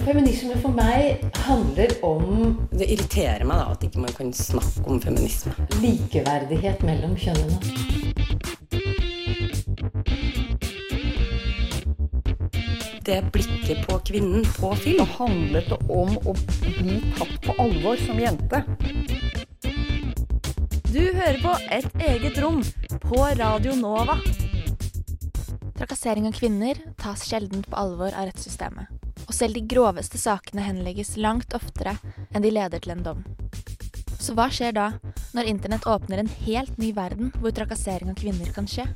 Feminisme for meg handler om Det irriterer meg da at ikke man kan snakke om feminisme. likeverdighet mellom kjønnene. Det blikket på kvinnen på film. handlet det om å bli tatt på alvor som jente. Du hører på Et eget rom på Radio Nova. Trakassering av kvinner tas sjelden på alvor av rettssystemet. Og selv de groveste sakene henlegges langt oftere enn de leder til en dom. Så hva skjer da, når internett åpner en helt ny verden hvor trakassering av kvinner kan skje?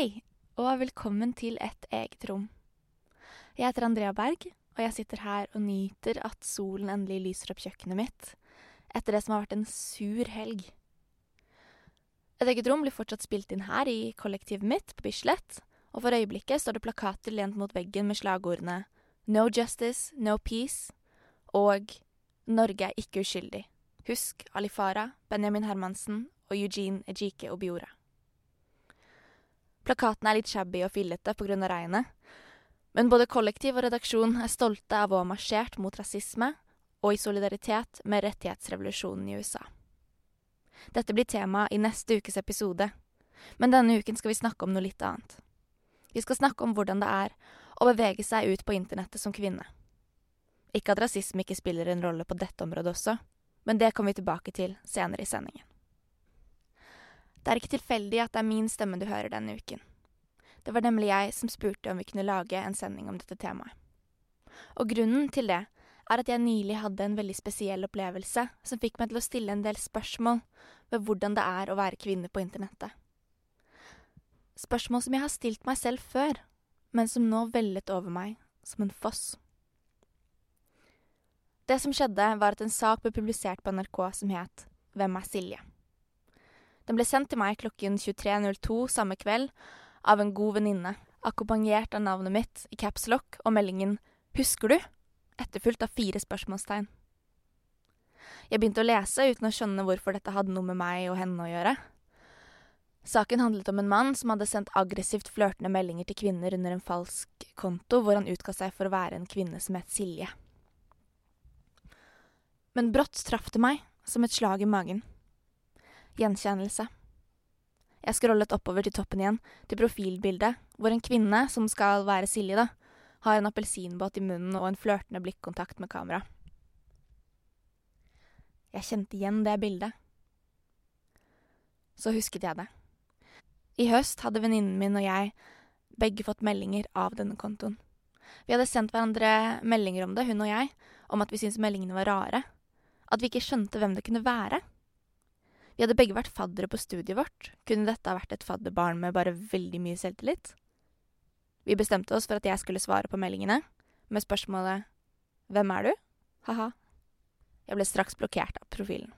Hei, og velkommen til Et eget rom. Jeg heter Andrea Berg, og jeg sitter her og nyter at solen endelig lyser opp kjøkkenet mitt, etter det som har vært en sur helg. Et eget rom blir fortsatt spilt inn her i kollektivet mitt på Bislett, og for øyeblikket står det plakater lent mot veggen med slagordene No justice, no peace og Norge er ikke uskyldig. Husk Ali Farah, Benjamin Hermansen og Eugene Ejike Obiora. Plakaten er litt shabby og fillete pga. regnet, men både kollektiv og redaksjon er stolte av å ha marsjert mot rasisme og i solidaritet med rettighetsrevolusjonen i USA. Dette blir tema i neste ukes episode, men denne uken skal vi snakke om noe litt annet. Vi skal snakke om hvordan det er å bevege seg ut på internettet som kvinne. Ikke at rasisme ikke spiller en rolle på dette området også, men det kommer vi tilbake til senere i sendingen. Det er ikke tilfeldig at det er min stemme du hører denne uken. Det var nemlig jeg som spurte om vi kunne lage en sending om dette temaet. Og grunnen til det er at jeg nylig hadde en veldig spesiell opplevelse som fikk meg til å stille en del spørsmål ved hvordan det er å være kvinne på internettet. Spørsmål som jeg har stilt meg selv før, men som nå vellet over meg som en foss. Det som skjedde, var at en sak ble publisert på NRK som het Hvem er Silje? Den ble sendt til meg klokken 23.02 samme kveld av en god venninne, akkompagnert av navnet mitt i caps lock og meldingen Husker du? etterfulgt av fire spørsmålstegn. Jeg begynte å lese uten å skjønne hvorfor dette hadde noe med meg og henne å gjøre. Saken handlet om en mann som hadde sendt aggressivt flørtende meldinger til kvinner under en falsk konto hvor han utga seg for å være en kvinne som het Silje. Men brått traff det meg som et slag i magen. Gjenkjennelse. Jeg scrollet oppover til toppen igjen, til profilbildet, hvor en kvinne, som skal være Silje, da, har en appelsinbåt i munnen og en flørtende blikkontakt med kamera. Jeg kjente igjen det bildet. Så husket jeg det. I høst hadde venninnen min og jeg begge fått meldinger av denne kontoen. Vi hadde sendt hverandre meldinger om det, hun og jeg, om at vi syntes meldingene var rare. At vi ikke skjønte hvem det kunne være. Vi hadde begge vært faddere på studiet vårt. Kunne dette ha vært et fadderbarn med bare veldig mye selvtillit? Vi bestemte oss for at jeg skulle svare på meldingene med spørsmålet Hvem er du? Ha-ha. Jeg ble straks blokkert av profilen.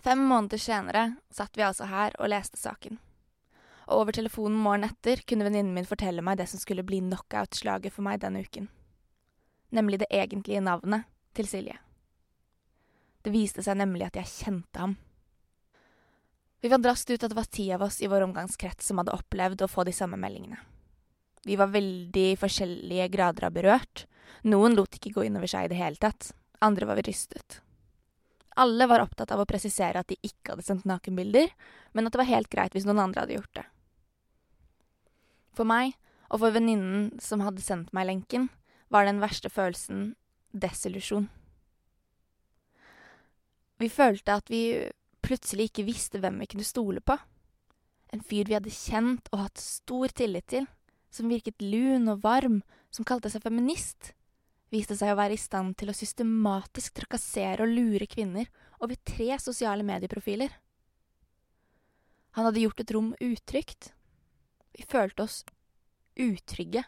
Fem måneder senere satt vi altså her og leste saken. Og over telefonen morgenen etter kunne venninnen min fortelle meg det som skulle bli knockout-slaget for meg denne uken. Nemlig det egentlige navnet til Silje. Det viste seg nemlig at jeg kjente ham. Vi fant raskt ut at det var ti av oss i vår omgangskrets som hadde opplevd å få de samme meldingene. Vi var veldig forskjellige grader av berørt. Noen lot ikke gå innover seg i det hele tatt. Andre var rystet. Alle var opptatt av å presisere at de ikke hadde sendt nakenbilder, men at det var helt greit hvis noen andre hadde gjort det. For meg, og for venninnen som hadde sendt meg lenken, var den verste følelsen desillusjon. Vi følte at vi plutselig ikke visste hvem vi kunne stole på. En fyr vi hadde kjent og hatt stor tillit til, som virket lun og varm, som kalte seg feminist, viste seg å være i stand til å systematisk trakassere og lure kvinner over tre sosiale medieprofiler. Han hadde gjort et rom utrygt. Vi følte oss utrygge.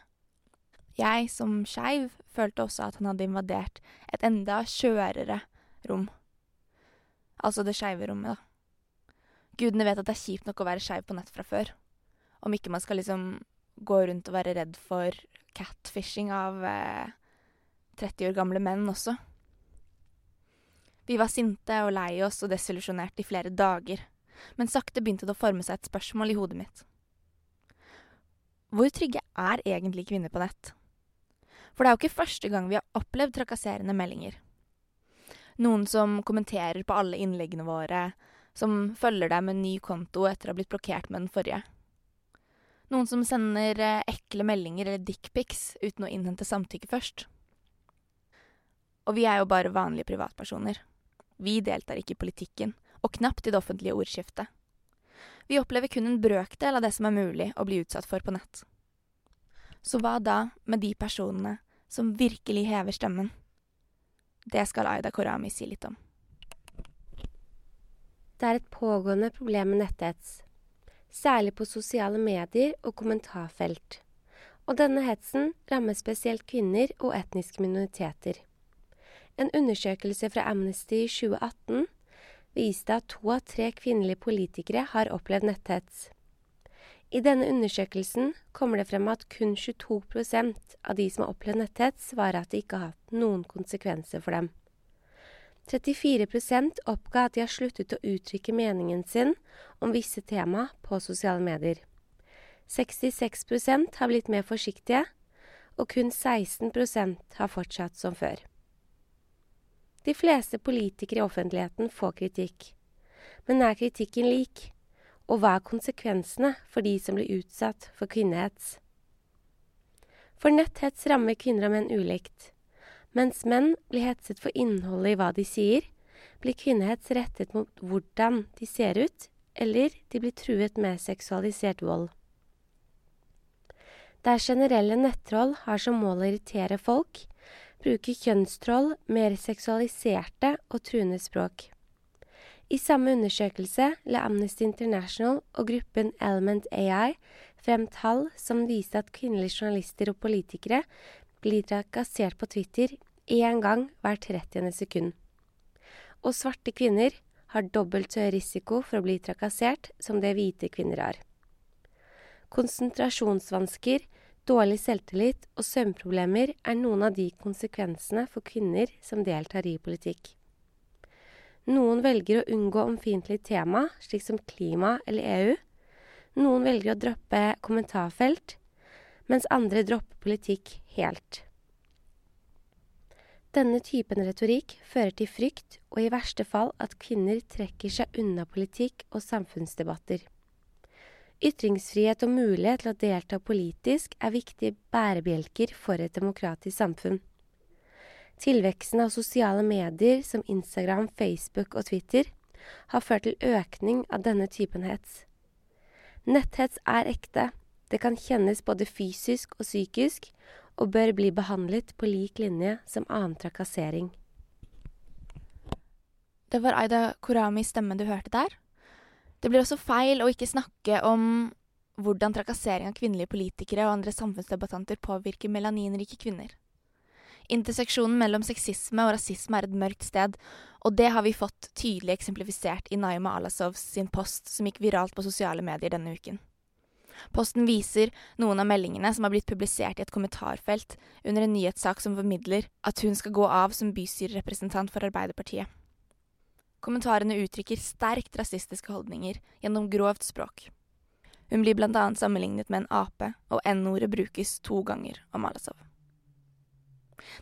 Jeg, som skeiv, følte også at han hadde invadert et enda skjørere rom. Altså det skeive rommet, da. Gudene vet at det er kjipt nok å være skeiv på nett fra før. Om ikke man skal liksom gå rundt og være redd for catfishing av eh, 30 år gamle menn også. Vi var sinte og lei oss og desillusjonerte i flere dager, men sakte begynte det å forme seg et spørsmål i hodet mitt. Hvor trygge er egentlig kvinner på nett? For det er jo ikke første gang vi har opplevd trakasserende meldinger. Noen som kommenterer på alle innleggene våre, som følger deg med en ny konto etter å ha blitt blokkert med den forrige. Noen som sender eh, ekle meldinger eller dickpics uten å innhente samtykke først. Og vi er jo bare vanlige privatpersoner. Vi deltar ikke i politikken, og knapt i det offentlige ordskiftet. Vi opplever kun en brøkdel av det som er mulig å bli utsatt for på nett. Så hva da med de personene som virkelig hever stemmen? Det skal Aida Korami si litt om. Det er et pågående problem med netthets, særlig på sosiale medier og kommentarfelt. Og denne hetsen rammer spesielt kvinner og etniske minoriteter. En undersøkelse fra Amnesty i 2018 viste at to av tre kvinnelige politikere har opplevd netthets. I denne undersøkelsen kommer det frem at kun 22% av de som har opplevd netthets, svarer at det ikke har hatt noen konsekvenser for dem. 34% oppga at de har sluttet å uttrykke meningen sin om visse tema på sosiale medier. 66% har blitt mer forsiktige, og kun 16% har fortsatt som før. De fleste politikere i offentligheten får kritikk. Men er kritikken lik? Og hva er konsekvensene for de som blir utsatt for kvinnehets? For netthets rammer kvinner og menn ulikt. Mens menn blir hetset for innholdet i hva de sier, blir kvinnehets rettet mot hvordan de ser ut, eller de blir truet med seksualisert vold. Der generelle nettroll har som mål å irritere folk, bruker kjønnstroll mer seksualiserte og truende språk. I samme undersøkelse la Amnesty International og gruppen Element AI frem tall som viste at kvinnelige journalister og politikere blir trakassert på Twitter én gang hver 30. sekund. Og svarte kvinner har dobbelt så høy risiko for å bli trakassert som det hvite kvinner har. Konsentrasjonsvansker, dårlig selvtillit og søvnproblemer er noen av de konsekvensene for kvinner som deltar i politikk. Noen velger å unngå omfiendtlige tema, slik som klima eller EU. Noen velger å droppe kommentarfelt, mens andre dropper politikk helt. Denne typen retorikk fører til frykt og i verste fall at kvinner trekker seg unna politikk og samfunnsdebatter. Ytringsfrihet og mulighet til å delta politisk er viktige bærebjelker for et demokratisk samfunn. Tilveksten av sosiale medier som Instagram, Facebook og Twitter har ført til økning av denne typen hets. Netthets er ekte. Det kan kjennes både fysisk og psykisk, og bør bli behandlet på lik linje som annen trakassering. Det var Aida Koramis stemme du hørte der. Det blir også feil å ikke snakke om hvordan trakassering av kvinnelige politikere og andre samfunnsdebattanter påvirker melaninrike kvinner. Interseksjonen mellom sexisme og rasisme er et mørkt sted, og det har vi fått tydelig eksemplifisert i Naima Alasovs sin post som gikk viralt på sosiale medier denne uken. Posten viser noen av meldingene som har blitt publisert i et kommentarfelt under en nyhetssak som formidler at hun skal gå av som bystyrerepresentant for Arbeiderpartiet. Kommentarene uttrykker sterkt rasistiske holdninger gjennom grovt språk. Hun blir annet sammenlignet med en ape, og N-ordet brukes to ganger om Alasov.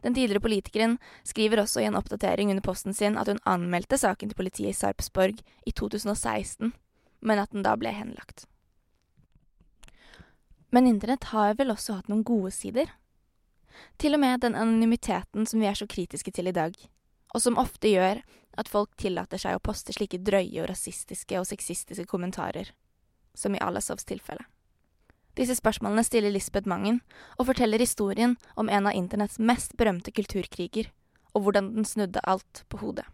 Den tidligere politikeren skriver også i en oppdatering under posten sin at hun anmeldte saken til politiet i Sarpsborg i 2016, men at den da ble henlagt. Men internett har vel også hatt noen gode sider? Til og med den anonymiteten som vi er så kritiske til i dag, og som ofte gjør at folk tillater seg å poste slike drøye og rasistiske og sexistiske kommentarer, som i Alasovs tilfelle. Disse spørsmålene stiller Lisbeth Mangen, og forteller historien om en av internetts mest berømte kulturkriger, og hvordan den snudde alt på hodet.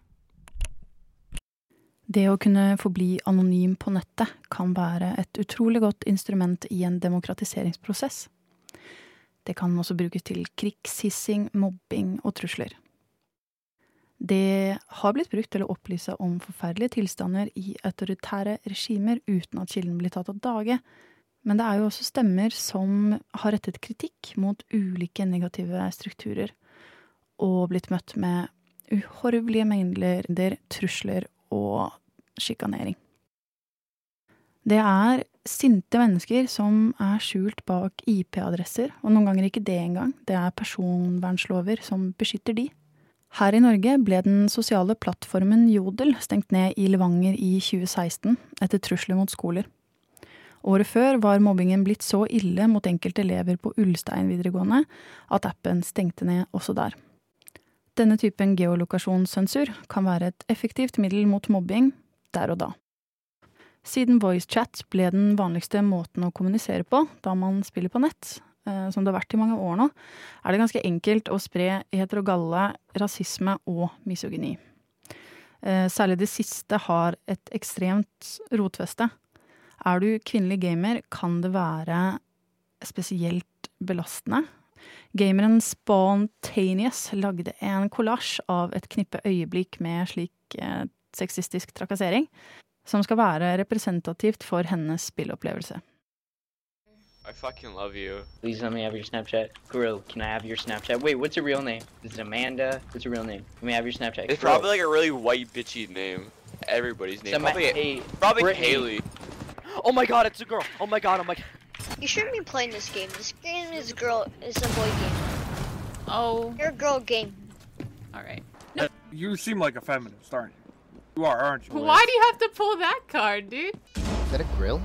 Det å kunne forbli anonym på nettet kan være et utrolig godt instrument i en demokratiseringsprosess. Det kan også brukes til krigshissing, mobbing og trusler. Det har blitt brukt til å opplyse om forferdelige tilstander i autoritære regimer uten at kilden blir tatt av dage. Men det er jo også stemmer som har rettet kritikk mot ulike negative strukturer, og blitt møtt med uhorvelige mengder trusler og sjikanering. Det er sinte mennesker som er skjult bak IP-adresser, og noen ganger ikke det engang. Det er personvernslover som beskytter de. Her i Norge ble den sosiale plattformen Jodel stengt ned i Levanger i 2016 etter trusler mot skoler. Året før var mobbingen blitt så ille mot enkelte elever på Ulstein videregående at appen stengte ned også der. Denne typen geolokasjonssensur kan være et effektivt middel mot mobbing der og da. Siden voicechat ble den vanligste måten å kommunisere på da man spiller på nett, eh, som det har vært i mange år nå, er det ganske enkelt å spre heterogalle, rasisme og misogyni. Eh, særlig det siste har et ekstremt rotfeste. Er du kvinnelig gamer, kan det være spesielt belastende. Gameren Spontaneous lagde en kollasj av et knippe øyeblikk med slik eh, sexistisk trakassering som skal være representativt for hennes spillopplevelse. I fucking love you. Please let me have your Snapchat. Grill, can I have your Snapchat? Wait, what's your real name? Is it Amanda? What's your real name? Let me have your Snapchat. It's Grill. probably like a really white bitchy name. Everybody's name. Some- Probably, hey, probably Brittany. Haley. Oh my god, it's a girl. Oh my god, oh my god. You shouldn't be playing this game. This game is a girl is a boy game. Oh, You're a girl game. all right. No. You seem like a feminist, aren't you? You are, aren't you? Why do you have to pull that card, dude? Is that a grill?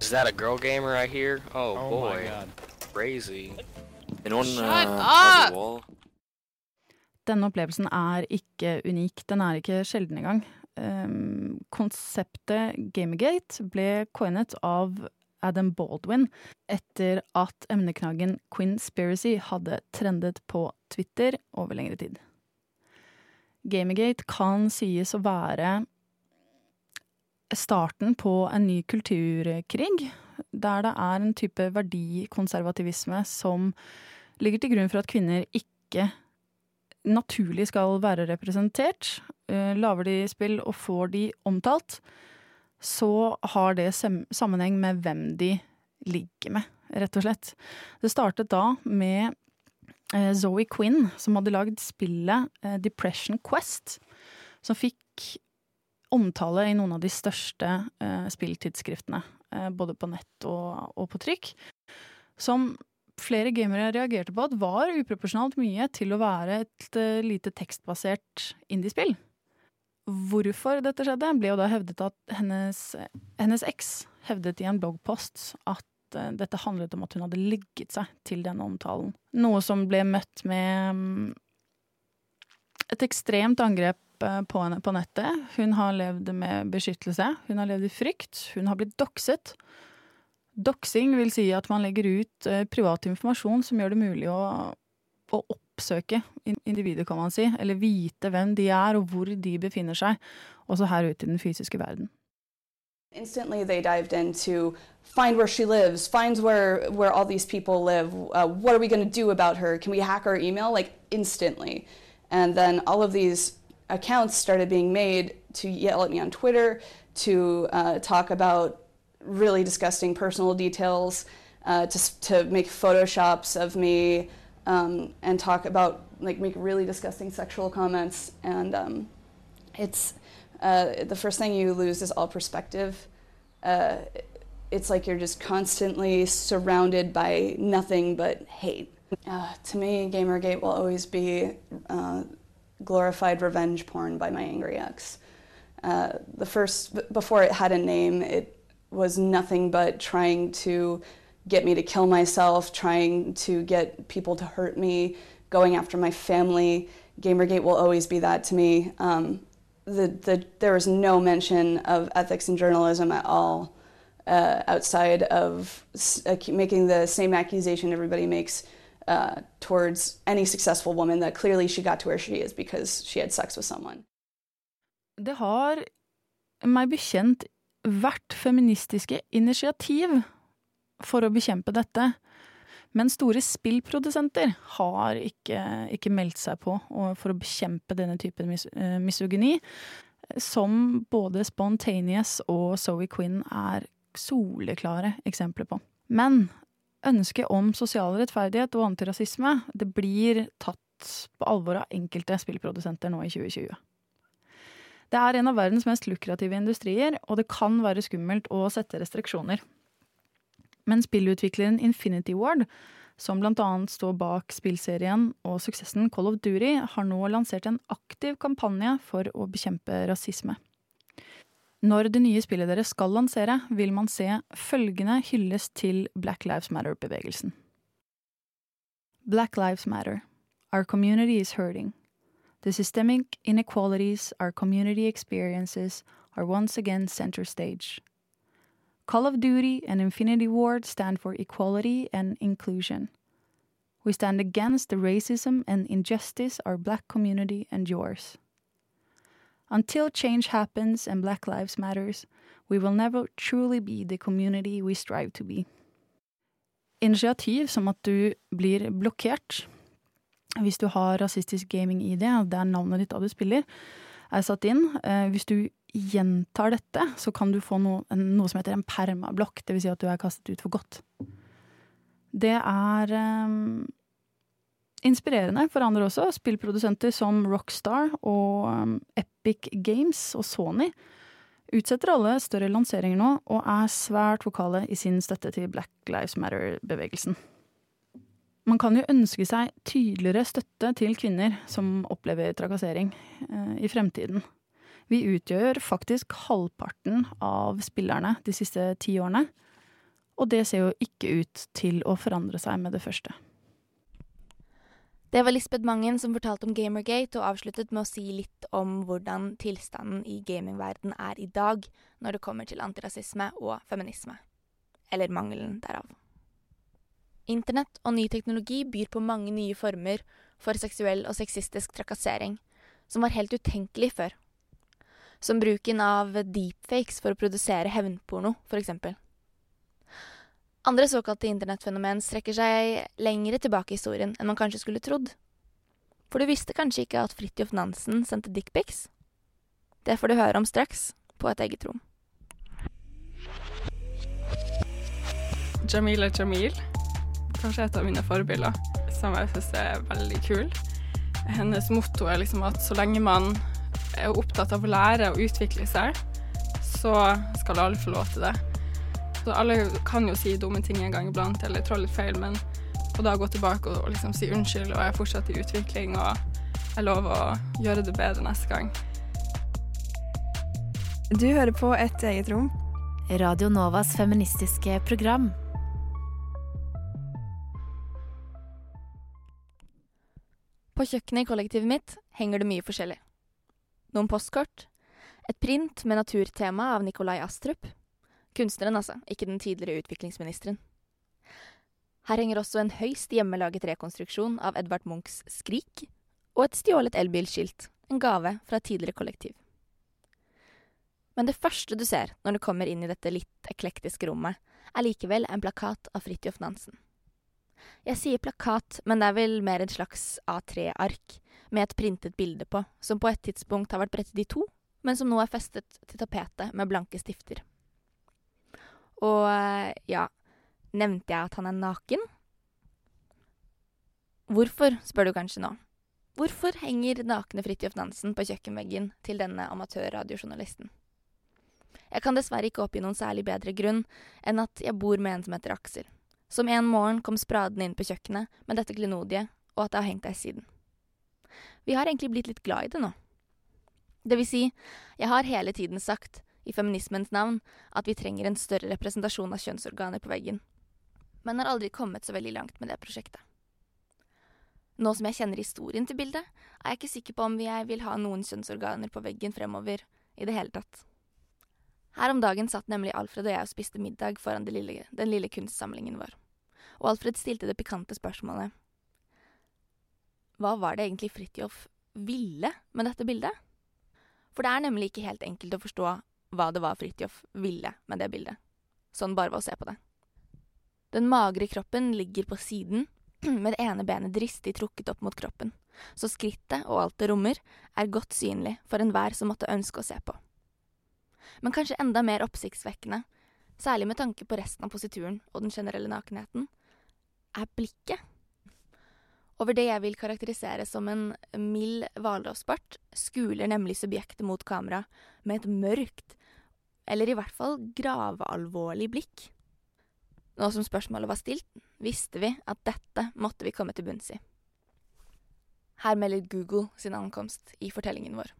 Is that a girl gamer I hear? Oh, Oh boy. my god. Crazy. Anyone Shut uh, up! has? Denne opplevelsen er ikke unik. Den er ikke sjelden engang. Um, konseptet Gamergate ble coinet av Adam Baldwin etter at emneknaggen Quinspiracy hadde trendet på Twitter over lengre tid. Gamergate kan sies å være starten på en ny kulturkrig, der det er en type verdikonservativisme som ligger til grunn for at kvinner ikke naturlig skal være representert. Eh, Lager de spill og får de omtalt, så har det sammenheng med hvem de ligger med, rett og slett. Det startet da med eh, Zoe Quinn, som hadde lagd spillet eh, Depression Quest, som fikk omtale i noen av de største spilltidsskriftene, både på nett og på trykk, som flere gamere reagerte på at var uproporsjonalt mye til å være et eh, lite tekstbasert indiespill. Hvorfor dette skjedde, ble jo da hevdet at hennes, hennes eks hevdet i en bloggpost at eh, dette handlet om at hun hadde ligget seg til denne omtalen. Noe som ble møtt med mm, et ekstremt angrep eh, på henne på nettet. Hun har levd med beskyttelse, hun har levd i frykt, hun har blitt doxet. Doxing vil si at man legger ut eh, privat informasjon som gjør det mulig å, å oppsøke individet, kan man si, eller vite hvem de er og hvor de befinner seg, også her ute i den fysiske verden. Instantly, they dived into find where she lives, find where where all these people live. Uh, what are we going to do about her? Can we hack her email? Like instantly, and then all of these accounts started being made to yell at me on Twitter, to uh, talk about really disgusting personal details, uh, to to make photoshops of me, um, and talk about like make really disgusting sexual comments and. Um, it's uh, the first thing you lose is all perspective. Uh, it's like you're just constantly surrounded by nothing but hate. Uh, to me, Gamergate will always be uh, glorified revenge porn by my angry ex. Uh, the first, before it had a name, it was nothing but trying to get me to kill myself, trying to get people to hurt me, going after my family. Gamergate will always be that to me. Um, the, the, there was no mention of ethics and journalism at all uh, outside of making the same accusation everybody makes uh, towards any successful woman that clearly she got to where she is because she had sex with someone. Det har, meg bekjent, vært feministiske initiativ for å bekjempe dette. Men store spillprodusenter har ikke, ikke meldt seg på for å bekjempe denne typen mis eh, misogyni, som både Spontaneous og Zoe Quinn er soleklare eksempler på. Men ønsket om sosial rettferdighet og antirasisme det blir tatt på alvor av enkelte spillprodusenter nå i 2020. Det er en av verdens mest lukrative industrier, og det kan være skummelt å sette restriksjoner. Men spillutvikleren Infinity Ward, som annet står bak spillserien og suksessen Call of Duty, har nå lansert en aktiv kampanje for å bekjempe rasisme. Når det nye spillet deres skal lansere, vil man se følgende hylles til Black Lives Matter-bevegelsen. Black Lives Matter. Our community is hurting. The systemic inequalities our community experiences are once again center stage. Call of Duty and Infinity Ward stand for equality and inclusion. We stand against the racism and injustice our black community endures. Until change happens and Black Lives Matters, we will never truly be the community we strive to be. Initiativ som at du blir blokkert hvis du har rasistisk gaming-ID, det er navnet ditt da du spiller, er satt inn. Eh, hvis du gjentar dette, så kan du få noe, noe som heter en permablokk, dvs. Si at du er kastet ut for godt. Det er um, inspirerende for andre også. Spillprodusenter som Rockstar og um, Epic Games og Sony utsetter alle større lanseringer nå, og er svært vokale i sin støtte til Black Lives Matter-bevegelsen. Man kan jo ønske seg tydeligere støtte til kvinner som opplever trakassering eh, i fremtiden. Vi utgjør faktisk halvparten av spillerne de siste ti årene, og det ser jo ikke ut til å forandre seg med det første. Det var Lisbeth Mangen som fortalte om Gamergate, og avsluttet med å si litt om hvordan tilstanden i gamingverden er i dag når det kommer til antirasisme og feminisme. Eller mangelen derav. Internett og ny teknologi byr på mange nye former for seksuell og sexistisk trakassering, som var helt utenkelig før. Som bruken av deepfakes for å produsere hevnporno, eksempel. Andre såkalte internettfenomen strekker seg lengre tilbake i historien enn man kanskje skulle trodd. For du visste kanskje ikke at Fridtjof Nansen sendte dickpics? Det får du høre om straks, på et eget rom. Jamila Jamil, kanskje et av mine forbilder, som jeg syns er veldig kul. Hennes motto er liksom at så lenge man er opptatt av å lære og utvikle seg, så skal alle få lov til det. Så alle kan jo si dumme ting en gang iblant, eller trå litt feil, men å da gå tilbake og, og liksom si unnskyld, og jeg er fortsatt i utvikling, og jeg lover å gjøre det bedre neste gang. Du hører på Et eget rom. Radio Novas feministiske program. På kjøkkenet i kollektivet mitt henger det mye forskjellig. Noen postkort, et print med naturtema av Nikolai Astrup, Kunstneren, altså, ikke den tidligere utviklingsministeren. Her henger også en høyst hjemmelaget rekonstruksjon av Edvard Munchs Skrik, og et stjålet elbilskilt, en gave fra et tidligere kollektiv. Men det første du ser når du kommer inn i dette litt eklektiske rommet, er likevel en plakat av Fridtjof Nansen. Jeg sier plakat, men det er vel mer et slags A3-ark, med et printet bilde på, som på et tidspunkt har vært brettet i to, men som nå er festet til tapetet med blanke stifter. Og ja, nevnte jeg at han er naken? Hvorfor, spør du kanskje nå. Hvorfor henger nakne Fridtjof Nansen på kjøkkenveggen til denne amatørradiojournalisten? Jeg kan dessverre ikke oppgi noen særlig bedre grunn enn at jeg bor med en som heter Aksel, som en morgen kom spraden inn på kjøkkenet med dette klenodiet, og at det har hengt der siden. Vi har egentlig blitt litt glad i det nå. Det vil si, jeg har hele tiden sagt i feminismens navn, at vi trenger en større representasjon av kjønnsorganer på veggen. Men har aldri kommet så veldig langt med det prosjektet. Nå som jeg kjenner historien til bildet, er jeg ikke sikker på om jeg vil ha noen kjønnsorganer på veggen fremover i det hele tatt. Her om dagen satt nemlig Alfred og jeg og spiste middag foran lille, den lille kunstsamlingen vår, og Alfred stilte det pikante spørsmålet Hva var det egentlig Fridtjof ville med dette bildet? For det er nemlig ikke helt enkelt å forstå hva det var Fridtjof ville med det bildet. Sånn bare ved å se på det. Den magre kroppen ligger på siden, med det ene benet dristig trukket opp mot kroppen, så skrittet og alt det rommer er godt synlig for enhver som måtte ønske å se på. Men kanskje enda mer oppsiktsvekkende, særlig med tanke på resten av posituren og den generelle nakenheten, er blikket. Over det jeg vil karakterisere som en mild hvalrossbart, skuler nemlig subjektet mot kamera med et mørkt, eller i hvert fall gravealvorlig blikk. Nå som spørsmålet var stilt, visste vi at dette måtte vi komme til bunns i. Her melder Google sin ankomst i fortellingen vår.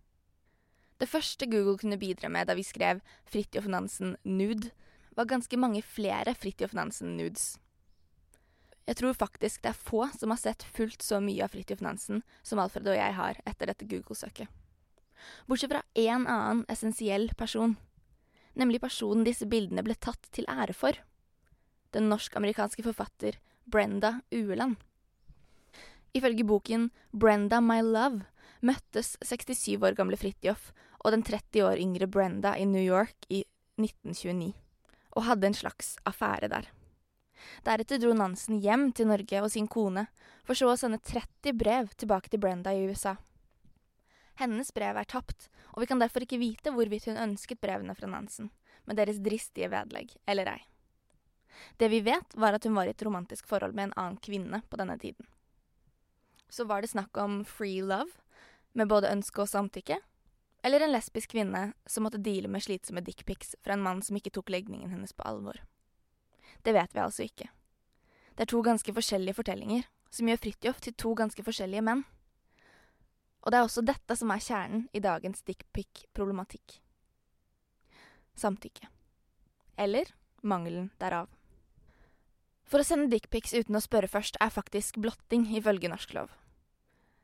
Det første Google kunne bidra med da vi skrev Fridtjof Nansen nude, var ganske mange flere Fridtjof Nansen-nudes. Jeg tror faktisk det er få som har sett fullt så mye av Fridtjof Nansen som Alfred og jeg har etter dette Google-søket. Bortsett fra én annen essensiell person, nemlig personen disse bildene ble tatt til ære for. Den norsk-amerikanske forfatter Brenda Ueland. Ifølge boken Brenda My Love møttes 67 år gamle Fridtjof og den 30 år yngre Brenda i New York i 1929, og hadde en slags affære der. Deretter dro Nansen hjem til Norge og sin kone, for så å sende 30 brev tilbake til Brenda i USA. Hennes brev er tapt, og vi kan derfor ikke vite hvorvidt hun ønsket brevene fra Nansen, med deres dristige vedlegg, eller ei. Det vi vet, var at hun var i et romantisk forhold med en annen kvinne på denne tiden. Så var det snakk om free love, med både ønske og samtykke, eller en lesbisk kvinne som måtte deale med slitsomme dickpics fra en mann som ikke tok legningen hennes på alvor. Det vet vi altså ikke. Det er to ganske forskjellige fortellinger, som gjør Fridtjof til to ganske forskjellige menn. Og det er også dette som er kjernen i dagens dickpic-problematikk. Samtykke. Eller mangelen derav. For å sende dickpics uten å spørre først er faktisk blotting, ifølge norsk lov.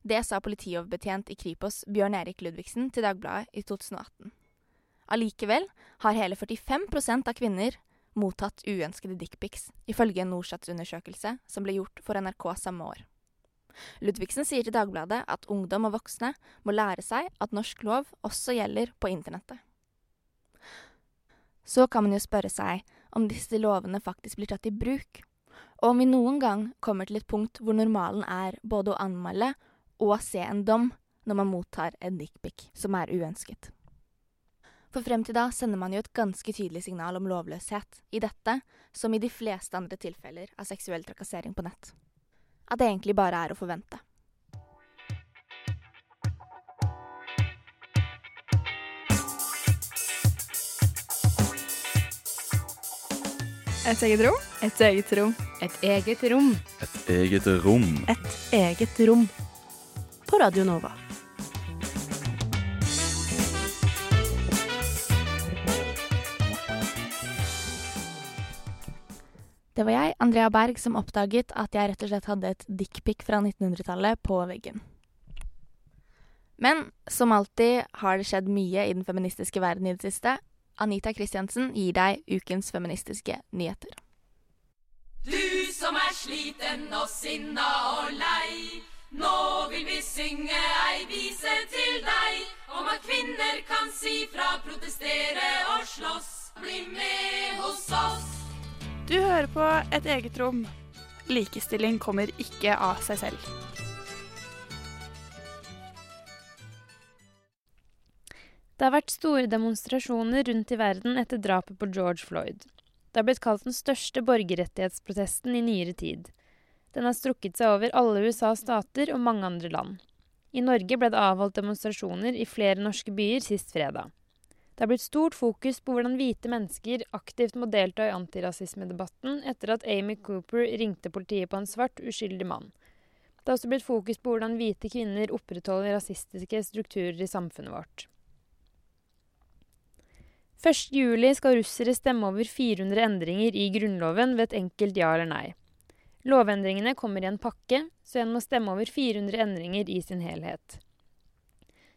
Det sa politioverbetjent i Kripos Bjørn Erik Ludvigsen til Dagbladet i 2018. Allikevel har hele 45% av kvinner mottatt uønskede dickpics, ifølge en Norsats-undersøkelse som ble gjort for NRK samme år. Ludvigsen sier til Dagbladet at ungdom og voksne må lære seg at norsk lov også gjelder på internettet. Så kan man jo spørre seg om disse lovene faktisk blir tatt i bruk, og om vi noen gang kommer til et punkt hvor normalen er både å anmelde og se en dom når man mottar en dickpic som er uønsket. For frem til da sender man jo et ganske tydelig signal om lovløshet i dette, som i de fleste andre tilfeller av seksuell trakassering på nett. At det egentlig bare er å forvente. Et eget rom. Et eget rom. Et eget rom. Et eget rom. Et eget rom. På Radio Nova. Det var jeg, Andrea Berg, som oppdaget at jeg rett og slett hadde et dickpic fra 1900-tallet på veggen. Men som alltid har det skjedd mye i den feministiske verden i det siste. Anita Kristiansen gir deg ukens feministiske nyheter. Du som er sliten og sinna og lei. Nå vil vi synge ei vise til deg om at kvinner kan si fra, protestere og slåss. Bli med hos oss. Du hører på Et eget rom. Likestilling kommer ikke av seg selv. Det har vært store demonstrasjoner rundt i verden etter drapet på George Floyd. Det har blitt kalt den største borgerrettighetsprotesten i nyere tid. Den har strukket seg over alle USAs stater og mange andre land. I Norge ble det avholdt demonstrasjoner i flere norske byer sist fredag. Det har blitt stort fokus på hvordan hvite mennesker aktivt må delta i antirasismedebatten etter at Amy Cooper ringte politiet på en svart, uskyldig mann. Det har også blitt fokus på hvordan hvite kvinner opprettholder rasistiske strukturer i samfunnet vårt. 1.7 skal russere stemme over 400 endringer i Grunnloven ved et enkelt ja eller nei. Lovendringene kommer i en pakke, så en må stemme over 400 endringer i sin helhet.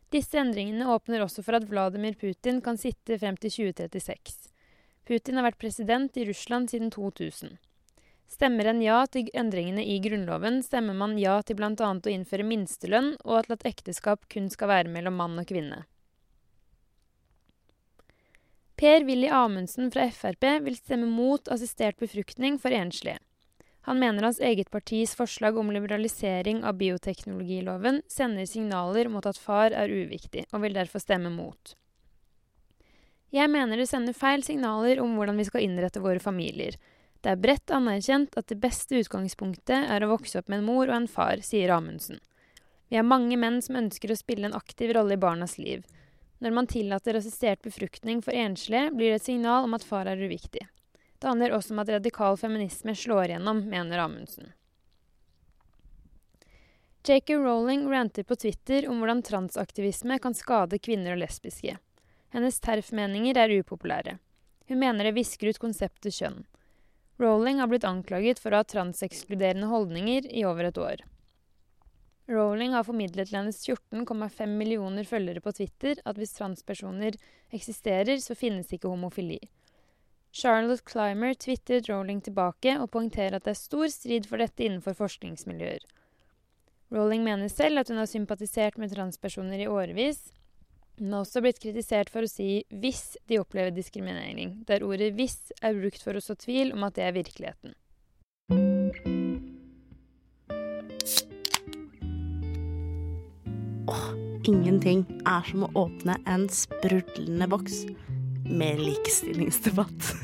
Disse endringene åpner også for at Vladimir Putin kan sitte frem til 2036. Putin har vært president i Russland siden 2000. Stemmer en ja til endringene i Grunnloven, stemmer man ja til bl.a. å innføre minstelønn og til at ekteskap kun skal være mellom mann og kvinne. Per-Willy Amundsen fra Frp vil stemme mot assistert befruktning for enslige. Han mener hans eget partis forslag om liberalisering av bioteknologiloven sender signaler mot at far er uviktig, og vil derfor stemme mot. Jeg mener det sender feil signaler om hvordan vi skal innrette våre familier. Det er bredt anerkjent at det beste utgangspunktet er å vokse opp med en mor og en far, sier Amundsen. Vi er mange menn som ønsker å spille en aktiv rolle i barnas liv. Når man tillater assistert befruktning for enslige, blir det et signal om at far er uviktig. Det handler også om at radikal feminisme slår igjennom, mener Amundsen. J.K. Rowling ranter på Twitter om hvordan transaktivisme kan skade kvinner og lesbiske. Hennes TERF-meninger er upopulære. Hun mener det visker ut konseptet kjønn. Rowling har blitt anklaget for å ha transekskluderende holdninger i over et år. Rowling har formidlet til hennes 14,5 millioner følgere på Twitter at hvis transpersoner eksisterer, så finnes ikke homofili. Charlotte Clymer tvitret Rowling tilbake og poengterer at det er stor strid for dette innenfor forskningsmiljøer. Rowling mener selv at hun har sympatisert med transpersoner i årevis, men har også blitt kritisert for å si 'hvis de opplever diskriminering', der ordet 'hvis' er brukt for å så tvil om at det er virkeligheten. Åh, ingenting er som å åpne en sprudlende boks med likestillingsdebatt.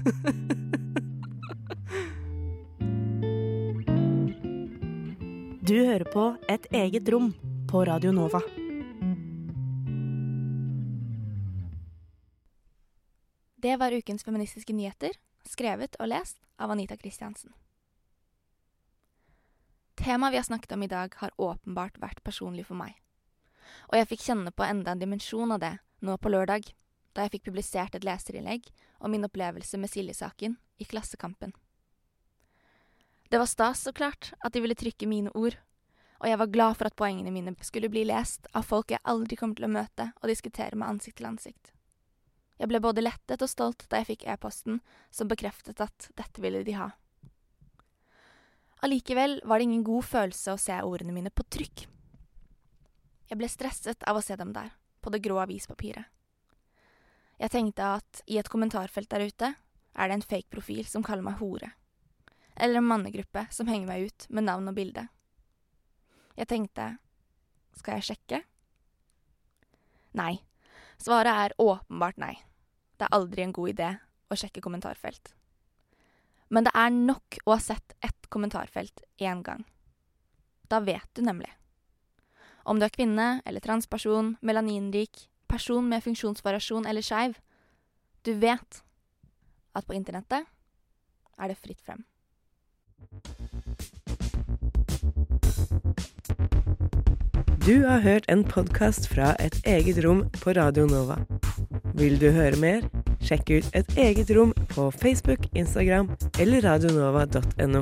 du hører på Et eget rom på Radio Nova. Det var ukens feministiske nyheter, skrevet og lest av Anita Kristiansen. Temaet vi har snakket om i dag, har åpenbart vært personlig for meg. Og jeg fikk kjenne på enda en dimensjon av det nå på lørdag, da jeg fikk publisert et leserinnlegg om min opplevelse med Silje-saken i Klassekampen. Det var stas, så klart, at de ville trykke mine ord, og jeg var glad for at poengene mine skulle bli lest av folk jeg aldri kommer til å møte og diskutere med ansikt til ansikt. Jeg ble både lettet og stolt da jeg fikk e-posten som bekreftet at dette ville de ha. Allikevel var det ingen god følelse å se ordene mine på trykk. Jeg ble stresset av å se dem der, på det grå avispapiret. Jeg tenkte at i et kommentarfelt der ute er det en fake profil som kaller meg hore. Eller en mannegruppe som henger meg ut med navn og bilde. Jeg tenkte skal jeg sjekke? Nei. Svaret er åpenbart nei. Det er aldri en god idé å sjekke kommentarfelt. Men det er nok å ha sett ett kommentarfelt én gang. Da vet du nemlig. Om du er kvinne eller transperson, melaninrik, person med funksjonsvariasjon eller skeiv, du vet at på internettet er det fritt frem. Du har hørt en podkast fra Et eget rom på Radio Nova. Vil du høre mer? Sjekk ut Et eget rom på Facebook, Instagram eller radionova.no.